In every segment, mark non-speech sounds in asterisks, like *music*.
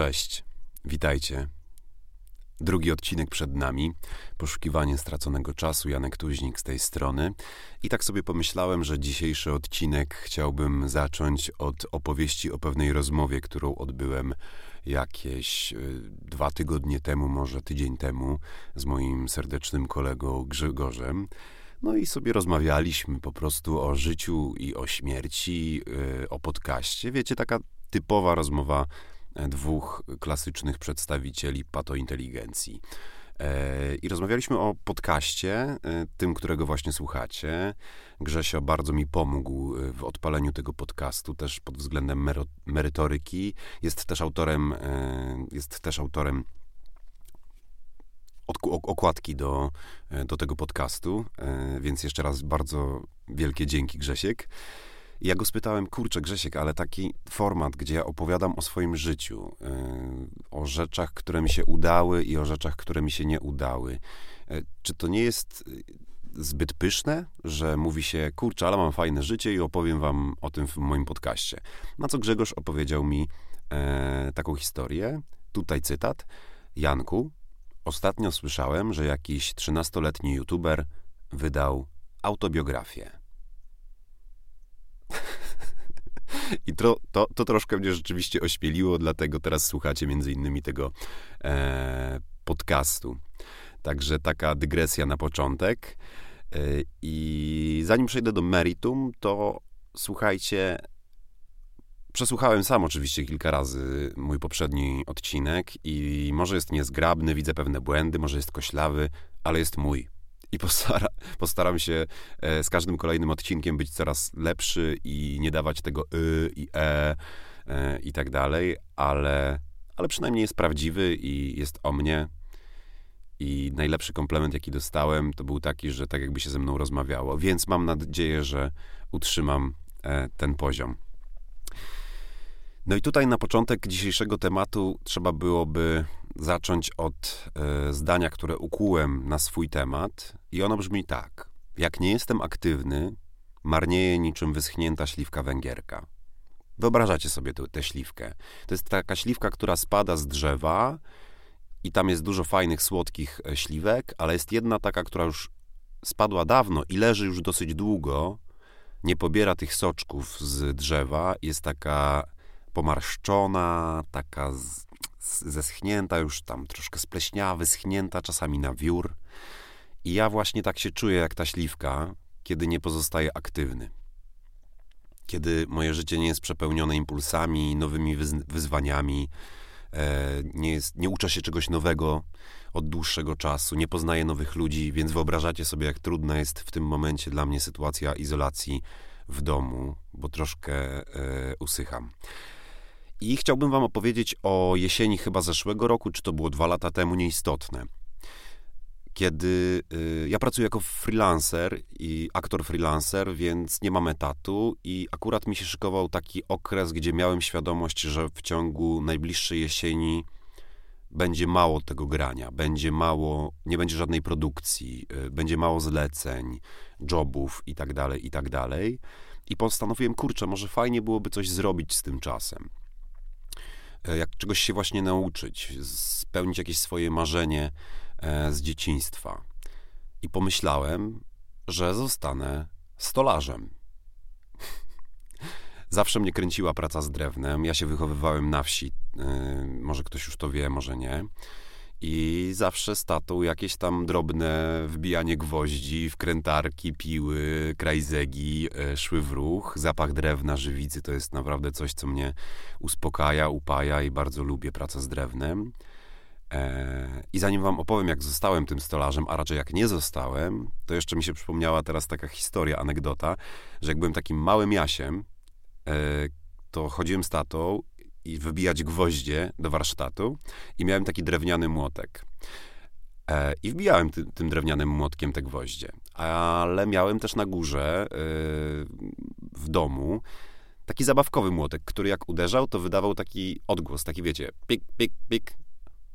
Cześć, witajcie. Drugi odcinek przed nami, poszukiwanie straconego czasu, Janek Tuźnik z tej strony. I tak sobie pomyślałem, że dzisiejszy odcinek chciałbym zacząć od opowieści o pewnej rozmowie, którą odbyłem jakieś y, dwa tygodnie temu, może tydzień temu, z moim serdecznym kolegą Grzegorzem. No i sobie rozmawialiśmy po prostu o życiu i o śmierci, y, o podcaście. Wiecie, taka typowa rozmowa dwóch klasycznych przedstawicieli patointeligencji. E, I rozmawialiśmy o podcaście, e, tym, którego właśnie słuchacie. Grzesio bardzo mi pomógł e, w odpaleniu tego podcastu, też pod względem merytoryki. Jest też autorem, jest też autorem okładki do, do tego podcastu, więc jeszcze raz bardzo wielkie dzięki Grzesiek. I ja go spytałem, kurczę Grzesiek, ale taki format, gdzie ja opowiadam o swoim życiu, yy, o rzeczach, które mi się udały i o rzeczach, które mi się nie udały. Yy, czy to nie jest y, zbyt pyszne, że mówi się, kurczę, ale mam fajne życie i opowiem wam o tym w moim podcaście. Na co Grzegorz opowiedział mi e, taką historię. Tutaj cytat. Janku, ostatnio słyszałem, że jakiś 13-letni youtuber wydał autobiografię. *laughs* I to, to, to troszkę mnie rzeczywiście ośmieliło, dlatego teraz słuchacie między innymi tego e, podcastu. Także taka dygresja na początek. E, I zanim przejdę do meritum, to słuchajcie, Przesłuchałem sam oczywiście kilka razy mój poprzedni odcinek i może jest niezgrabny, widzę pewne błędy, może jest koślawy, ale jest mój i postara, postaram się e, z każdym kolejnym odcinkiem być coraz lepszy i nie dawać tego y i e, e i tak dalej, ale, ale przynajmniej jest prawdziwy i jest o mnie. I najlepszy komplement, jaki dostałem, to był taki, że tak jakby się ze mną rozmawiało. Więc mam nadzieję, że utrzymam e, ten poziom. No i tutaj na początek dzisiejszego tematu trzeba byłoby zacząć od zdania, które ukułem na swój temat, i ono brzmi tak: Jak nie jestem aktywny, marnieje niczym wyschnięta śliwka węgierka. Wyobrażacie sobie tę śliwkę. To jest taka śliwka, która spada z drzewa i tam jest dużo fajnych, słodkich e, śliwek, ale jest jedna taka, która już spadła dawno i leży już dosyć długo, nie pobiera tych soczków z drzewa, jest taka pomarszczona, taka z, z, zeschnięta, już tam troszkę spleśniała, wyschnięta, czasami na wiór. I ja właśnie tak się czuję jak ta śliwka, kiedy nie pozostaję aktywny. Kiedy moje życie nie jest przepełnione impulsami, nowymi wyzwaniami, e, nie, jest, nie uczę się czegoś nowego od dłuższego czasu, nie poznaję nowych ludzi, więc wyobrażacie sobie, jak trudna jest w tym momencie dla mnie sytuacja izolacji w domu, bo troszkę e, usycham. I chciałbym Wam opowiedzieć o jesieni chyba zeszłego roku, czy to było dwa lata temu, nieistotne. Kiedy y, ja pracuję jako freelancer i aktor freelancer, więc nie mam etatu, i akurat mi się szykował taki okres, gdzie miałem świadomość, że w ciągu najbliższej jesieni będzie mało tego grania, będzie mało, nie będzie żadnej produkcji, y, będzie mało zleceń, jobów i tak dalej, i tak dalej. I postanowiłem, kurczę, może fajnie byłoby coś zrobić z tym czasem. E, jak czegoś się właśnie nauczyć, spełnić jakieś swoje marzenie z dzieciństwa. I pomyślałem, że zostanę stolarzem. *laughs* Zawsze mnie kręciła praca z drewnem. Ja się wychowywałem na wsi. E, może ktoś już to wie, może nie. I zawsze z tatą jakieś tam drobne wbijanie gwoździ, wkrętarki, piły, krajzegi e, szły w ruch. Zapach drewna, żywicy to jest naprawdę coś, co mnie uspokaja, upaja i bardzo lubię pracę z drewnem. E, I zanim wam opowiem, jak zostałem tym stolarzem, a raczej jak nie zostałem, to jeszcze mi się przypomniała teraz taka historia, anegdota, że jak byłem takim małym jasiem, e, to chodziłem z tatą i wybijać gwoździe do warsztatu i miałem taki drewniany młotek. E, I wbijałem ty, tym drewnianym młotkiem te gwoździe. Ale miałem też na górze w domu taki zabawkowy młotek, który jak uderzał, to wydawał taki odgłos, taki wiecie, pik, pik, pik.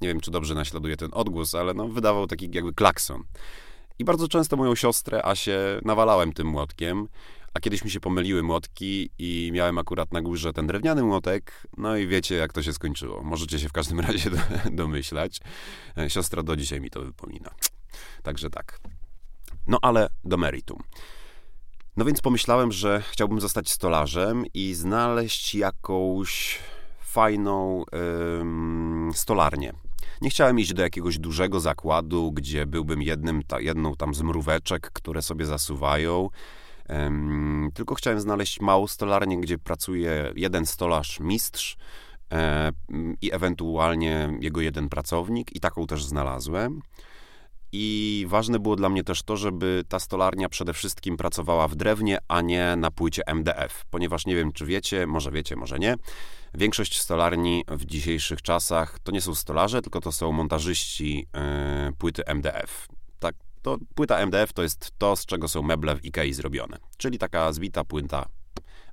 Nie wiem, czy dobrze naśladuje ten odgłos, ale no, wydawał taki jakby klakson. I bardzo często moją siostrę Asię nawalałem tym młotkiem, a kiedyś mi się pomyliły młotki i miałem akurat na górze ten drewniany młotek, no i wiecie, jak to się skończyło. Możecie się w każdym *laughs* razie do, domyślać. E, siostra do dzisiaj mi to wypomina. Także tak. No ale do meritum. No więc pomyślałem, że chciałbym zostać stolarzem i znaleźć jakąś fajną stolarnię. Nie chciałem iść do jakiegoś dużego zakładu, gdzie byłbym jednym, ta, jedną tam z mróweczek, które sobie zasuwają. Ym, tylko chciałem znaleźć małą stolarnię, gdzie pracuje jeden stolarz mistrz e, i ewentualnie jego jeden pracownik, i taką też znalazłem. I ważne było dla mnie też to, żeby ta stolarnia przede wszystkim pracowała w drewnie, a nie na płycie MDF, ponieważ nie wiem, czy wiecie, może wiecie, może nie. Większość stolarni w dzisiejszych czasach to nie są stolarze, tylko to są montażyści yy, płyty MDF. Tak, to płyta MDF to jest to, z czego są meble w IKEA zrobione, czyli taka zbita płyta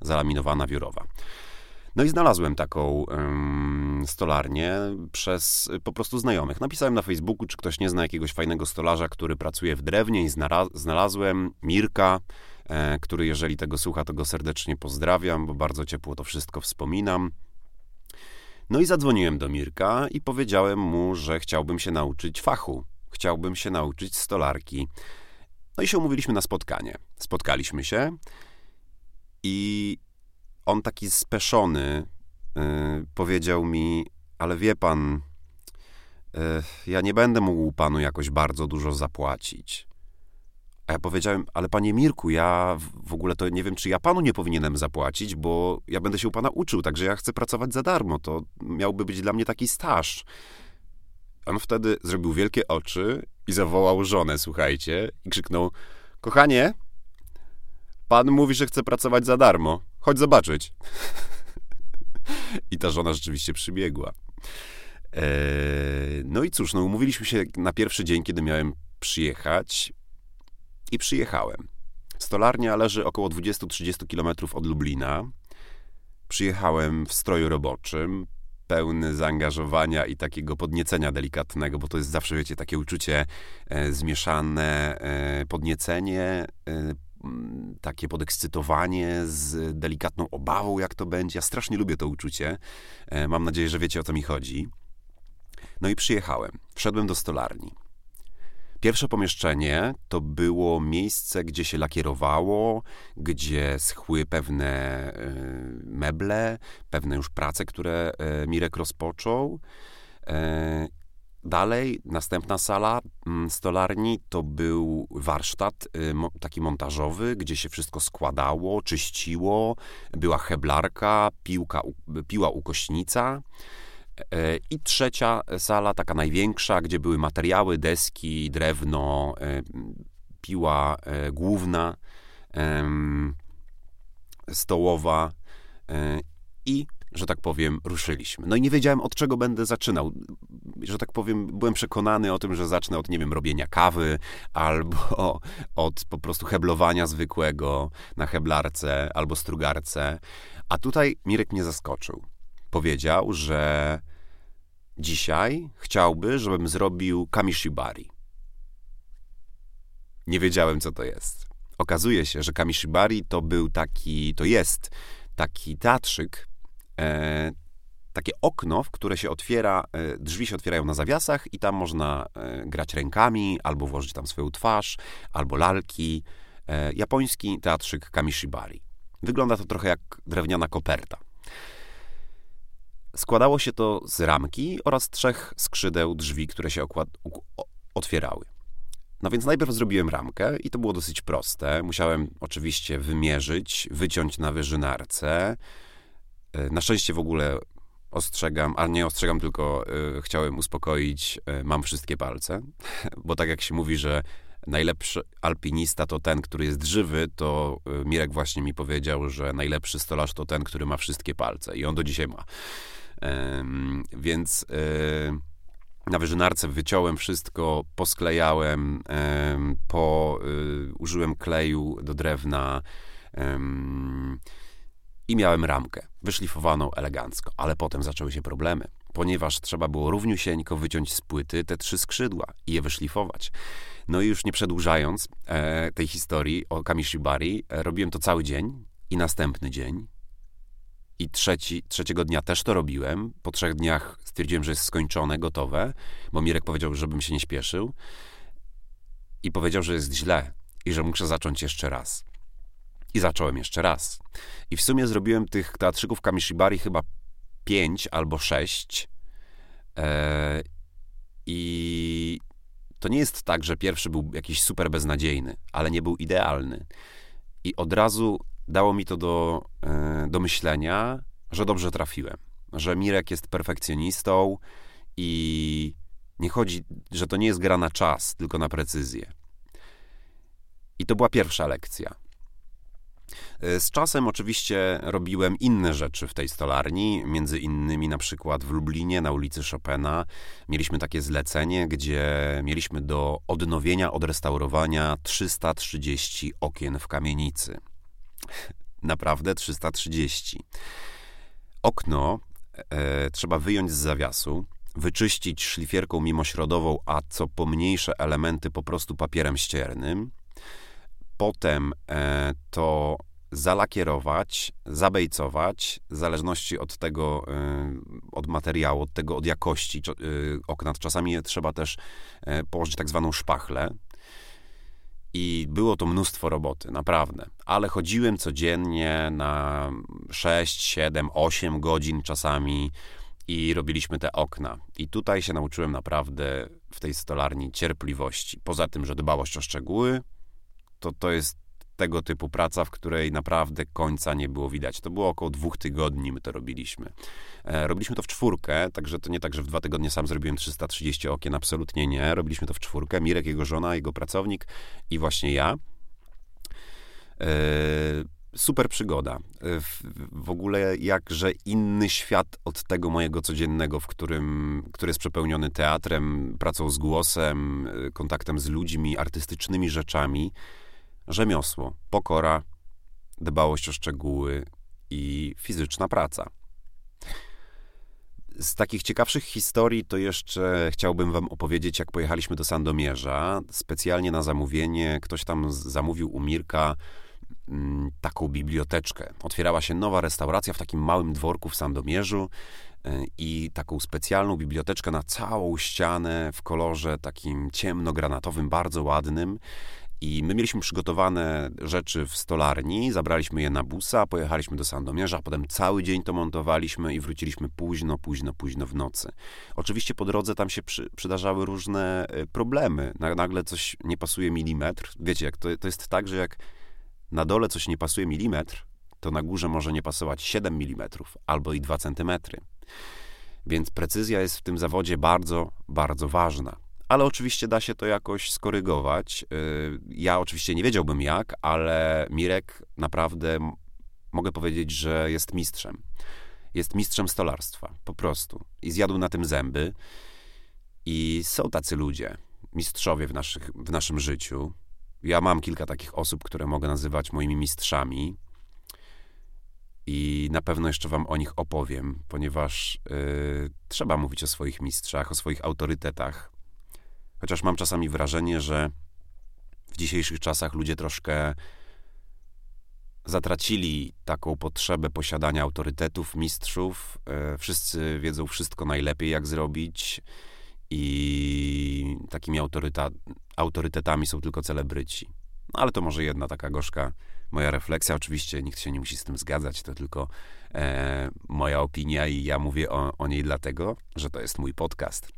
zalaminowana, wiórowa. No i znalazłem taką stolarnię przez po prostu znajomych. Napisałem na Facebooku, czy ktoś nie zna jakiegoś fajnego stolarza, który pracuje w drewnie i znalazłem Mirka, e, który jeżeli tego słucha, to go serdecznie pozdrawiam, bo bardzo ciepło to wszystko wspominam. No i zadzwoniłem do Mirka i powiedziałem mu, że chciałbym się nauczyć fachu. Chciałbym się nauczyć stolarki. No i się umówiliśmy na spotkanie. Spotkaliśmy się i on taki speszony yy, powiedział mi, ale wie pan, yy, ja nie będę mógł panu jakoś bardzo dużo zapłacić. A ja powiedziałem, ale panie Mirku, ja w ogóle to nie wiem, czy ja panu nie powinienem zapłacić, bo ja będę się u pana uczył, także ja chcę pracować za darmo. To miałby być dla mnie taki staż. On wtedy zrobił wielkie oczy i zawołał żonę, słuchajcie, i krzyknął: Kochanie, pan mówi, że chce pracować za darmo. Chodź zobaczyć. I ta żona rzeczywiście przybiegła. Eee, no i cóż, no umówiliśmy się na pierwszy dzień, kiedy miałem przyjechać i przyjechałem. Stolarnia leży około 20-30 km od Lublina. Przyjechałem w stroju roboczym, pełny zaangażowania i takiego podniecenia delikatnego, bo to jest zawsze, wiecie, takie uczucie e, zmieszane, e, podniecenie, e, takie podekscytowanie z delikatną obawą, jak to będzie. Ja strasznie lubię to uczucie. E, mam nadzieję, że wiecie o co mi chodzi. No i przyjechałem. Wszedłem do stolarni. Pierwsze pomieszczenie to było miejsce, gdzie się lakierowało, gdzie schły pewne e, meble, pewne już prace, które e, Mirek rozpoczął. Dalej, następna sala mm, stolarni to był warsztat y, taki montażowy, gdzie się wszystko składało, czyściło, była heblarka, piłka, piła ukośnica. E, I trzecia sala, taka największa, gdzie były materiały, deski, drewno, e, piła e, główna, stołowa i że tak powiem, ruszyliśmy. No i nie wiedziałem, od czego będę zaczynał. Że tak powiem, byłem przekonany o tym, że zacznę od, nie wiem, robienia kawy albo *laughs* od po prostu heblowania zwykłego na heblarce albo strugarce. A tutaj Mirek mnie zaskoczył. Powiedział, że dzisiaj chciałby, żebym zrobił kamishibari. Nie wiedziałem, co to jest. Okazuje się, że kamishibari to był taki, to jest taki teatrzyk, e, takie okno, w które się otwiera, e, drzwi się otwierają na zawiasach i tam można e, grać rękami, albo włożyć tam swoją twarz, albo lalki. E, japoński teatrzyk Kamishibari. Wygląda to trochę jak drewniana koperta. Składało się to z ramki oraz trzech skrzydeł drzwi, które się otwierały. No więc najpierw zrobiłem ramkę i to było dosyć proste. Musiałem oczywiście wymierzyć, wyciąć na wyżynarce, na szczęście w ogóle ostrzegam, a nie ostrzegam, tylko y, chciałem uspokoić, y, mam wszystkie palce, *laughs* bo tak jak się mówi, że najlepszy alpinista to ten, który jest żywy, to y, Mirek właśnie mi powiedział, że najlepszy stolarz to ten, który ma wszystkie palce. I on do dzisiaj ma. więc na wyżynarce wyciąłem wszystko, posklejałem, po, użyłem kleju do drewna, i miałem ramkę, wyszlifowaną elegancko, ale potem zaczęły się problemy, ponieważ trzeba było równiusieńko wyciąć z płyty te trzy skrzydła i je wyszlifować. No i już nie przedłużając e, tej historii o Kamishibari, e, robiłem to cały dzień i następny dzień. I trzeci, trzeciego dnia też to robiłem. Po trzech dniach stwierdziłem, że jest skończone, gotowe, bo Mirek powiedział, żebym się nie śpieszył. I powiedział, że jest źle i że muszę zacząć jeszcze raz. I zacząłem jeszcze raz. I w sumie zrobiłem tych teatrzyków Kamishibari chyba pięć albo sześć. E, I to nie jest tak, że pierwszy był jakiś super beznadziejny, ale nie był idealny. I od razu dało mi to do, e, do myślenia, że dobrze trafiłem. Że Mirek jest perfekcjonistą i nie chodzi, że to nie jest gra na czas, tylko na precyzję. I to była pierwsza lekcja. E, z czasem oczywiście robiłem inne rzeczy w tej stolarni, między innymi na przykład w Lublinie na ulicy Chopina mieliśmy takie zlecenie, gdzie mieliśmy do odnowienia, odrestaurowania 330 okien w kamienicy. Naprawdę 330. Okno e, trzeba wyjąć z zawiasu, wyczyścić szlifierką mimośrodową, a co pomniejsze elementy po prostu papierem ściernym. Potem e, to zalakierować, zabejcować, w zależności od tego, y, od materiału, od tego, od jakości y, okna. Czasami trzeba też e, położyć tak zwaną szpachlę. I było to mnóstwo roboty, naprawdę. Ale chodziłem codziennie na 6, 7, 8 godzin czasami i robiliśmy te okna. I tutaj się nauczyłem naprawdę w tej stolarni cierpliwości. Poza tym, że dbałość o szczegóły, to to jest tego typu praca, w której naprawdę końca nie było widać. To było około dwóch tygodni my to robiliśmy. E, robiliśmy to w czwórkę, także to nie tak, że w dwa tygodnie sam zrobiłem 330 okien, absolutnie nie. Robiliśmy to w czwórkę. Mirek, jego żona, jego pracownik i właśnie ja. E, super przygoda. E, w, ogóle jakże inny świat od tego mojego codziennego, w którym, który jest przepełniony teatrem, pracą z głosem, kontaktem z ludźmi, artystycznymi rzeczami rzemiosło, pokora, dbałość o szczegóły i fizyczna praca. Z takich ciekawszych historii to jeszcze chciałbym wam opowiedzieć, jak pojechaliśmy do Sandomierza. Specjalnie na zamówienie ktoś tam zamówił u Mirka mm, taką biblioteczkę. Otwierała się nowa restauracja w takim małym dworku w Sandomierzu e, i taką specjalną biblioteczkę na całą ścianę w kolorze takim ciemnogranatowym, bardzo ładnym. I my mieliśmy przygotowane rzeczy w stolarni, zabraliśmy je na busa, pojechaliśmy do Sandomierza, potem cały dzień to montowaliśmy i wróciliśmy późno, późno, późno w nocy. Oczywiście po drodze tam się przy, przydarzały różne e, problemy. Nagle coś nie pasuje milimetr. Wiecie, jak to, to jest tak, że jak na dole coś nie pasuje milimetr, to na górze może nie pasować 7 mm albo i 2 cm. Więc precyzja jest w tym zawodzie bardzo, bardzo ważna ale oczywiście da się to jakoś skorygować. Y, ja oczywiście nie wiedziałbym jak, ale Mirek naprawdę mogę powiedzieć, że jest mistrzem. Jest mistrzem stolarstwa, po prostu. I zjadł na tym zęby. I są tacy ludzie, mistrzowie w, naszych, w naszym życiu. Ja mam kilka takich osób, które mogę nazywać moimi mistrzami. I na pewno jeszcze Wam o nich opowiem, ponieważ yy, trzeba mówić o swoich mistrzach, o swoich autorytetach, Chociaż mam czasami wrażenie, że w dzisiejszych czasach ludzie troszkę zatracili taką potrzebę posiadania autorytetów, mistrzów. E, wszyscy wiedzą wszystko najlepiej, jak zrobić, i takimi autorytetami są tylko celebryci. No, ale to może jedna taka gorzka moja refleksja. Oczywiście nikt się nie musi z tym zgadzać, to tylko e, moja opinia i ja mówię o, o niej dlatego, że to jest mój podcast.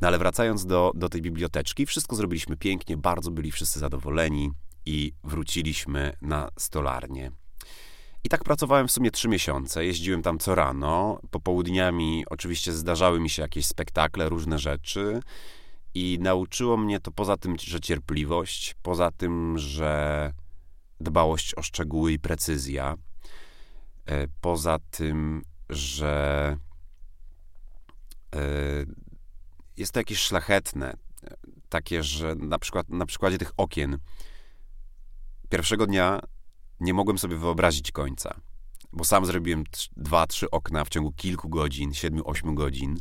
No ale wracając do, do tej biblioteczki, wszystko zrobiliśmy pięknie, bardzo byli wszyscy zadowoleni i wróciliśmy na stolarnię. I tak pracowałem w sumie trzy miesiące. Jeździłem tam co rano. Popołudniami oczywiście zdarzały mi się jakieś spektakle, różne rzeczy. I nauczyło mnie to poza tym, że cierpliwość, poza tym, że dbałość o szczegóły i precyzja, e, poza tym, że e, jest to jakieś szlachetne, takie, że na przykład na przykładzie tych okien pierwszego dnia nie mogłem sobie wyobrazić końca. bo sam zrobiłem dwa, trzy okna w ciągu kilku godzin, siedmiu, ośmiu godzin,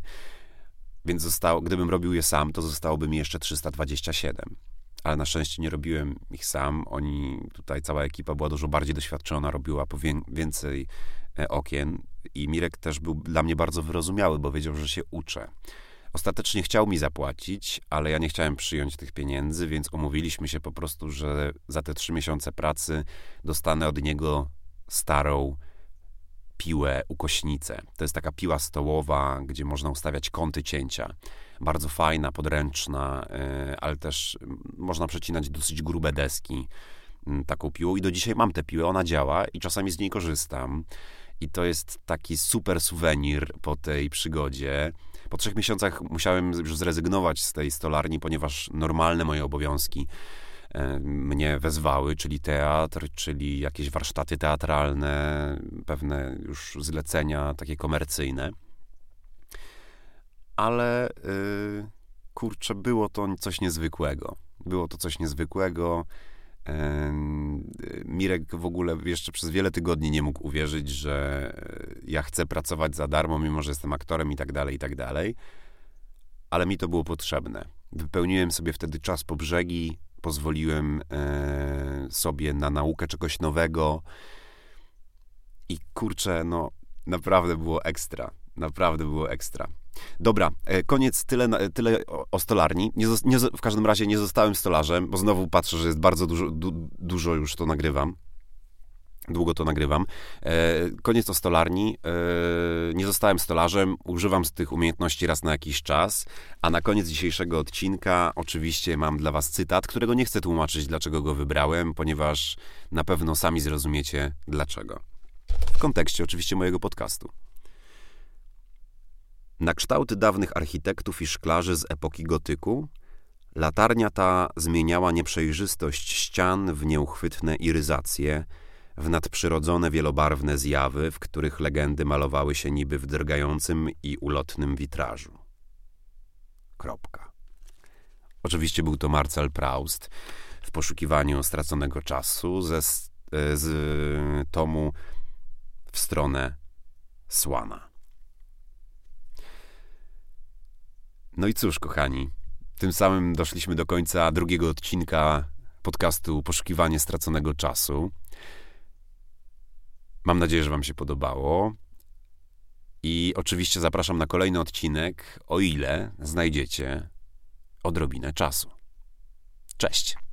więc zostało, gdybym robił je sam, to zostałoby mi jeszcze 327. Ale na szczęście nie robiłem ich sam. Oni, tutaj cała ekipa była dużo bardziej doświadczona, robiła po więcej e, okien i Mirek też był dla mnie bardzo wyrozumiały, bo wiedział, że się uczę. Ostatecznie chciał mi zapłacić, ale ja nie chciałem przyjąć tych pieniędzy, więc umówiliśmy się po prostu, że za te trzy miesiące pracy dostanę od niego starą piłę ukośnicę. To jest taka piła stołowa, gdzie można ustawiać kąty cięcia. Bardzo fajna, podręczna, e, ale też można przecinać dosyć grube deski taką piłą i do dzisiaj mam tę piłę, ona działa i czasami z niej korzystam. I to jest taki super suwenir po tej przygodzie. Po trzech miesiącach musiałem już zrezygnować z tej stolarni, ponieważ normalne moje obowiązki e, mnie wezwały, czyli teatr, czyli jakieś warsztaty teatralne, pewne już zlecenia takie komercyjne. Ale yy, kurczę, było to coś niezwykłego. Było to coś niezwykłego. Mirek w ogóle jeszcze przez wiele tygodni nie mógł uwierzyć, że ja chcę pracować za darmo, mimo że jestem aktorem i tak dalej, i tak dalej. Ale mi to było potrzebne. Wypełniłem sobie wtedy czas po brzegi, pozwoliłem e, sobie na naukę czegoś nowego i kurczę, no naprawdę było ekstra. Naprawdę było ekstra. Dobra, e, koniec, tyle, tyle o stolarni. Nie, nie, w każdym razie nie zostałem stolarzem, bo znowu patrzę, że jest bardzo dużo, du, dużo już to nagrywam. Długo to nagrywam. E, koniec o stolarni. E, nie zostałem stolarzem. Używam z tych umiejętności raz na jakiś czas. A na koniec dzisiejszego odcinka oczywiście mam dla Was cytat, którego nie chcę tłumaczyć, dlaczego go wybrałem, ponieważ na pewno sami zrozumiecie dlaczego. W kontekście oczywiście mojego podcastu. Na kształty dawnych architektów i szklarzy z epoki gotyku, latarnia ta zmieniała nieprzejrzystość ścian w nieuchwytne iryzacje, w nadprzyrodzone wielobarwne zjawy, w których legendy malowały się niby w drgającym i ulotnym witrażu. Kropka. Oczywiście był to Marcel Proust w poszukiwaniu straconego czasu ze, z tomu w stronę Słana. No i cóż, kochani, tym samym doszliśmy do końca drugiego odcinka podcastu Poszukiwanie straconego czasu. Mam nadzieję, że Wam się podobało. I oczywiście zapraszam na kolejny odcinek, o ile znajdziecie odrobinę czasu. Cześć!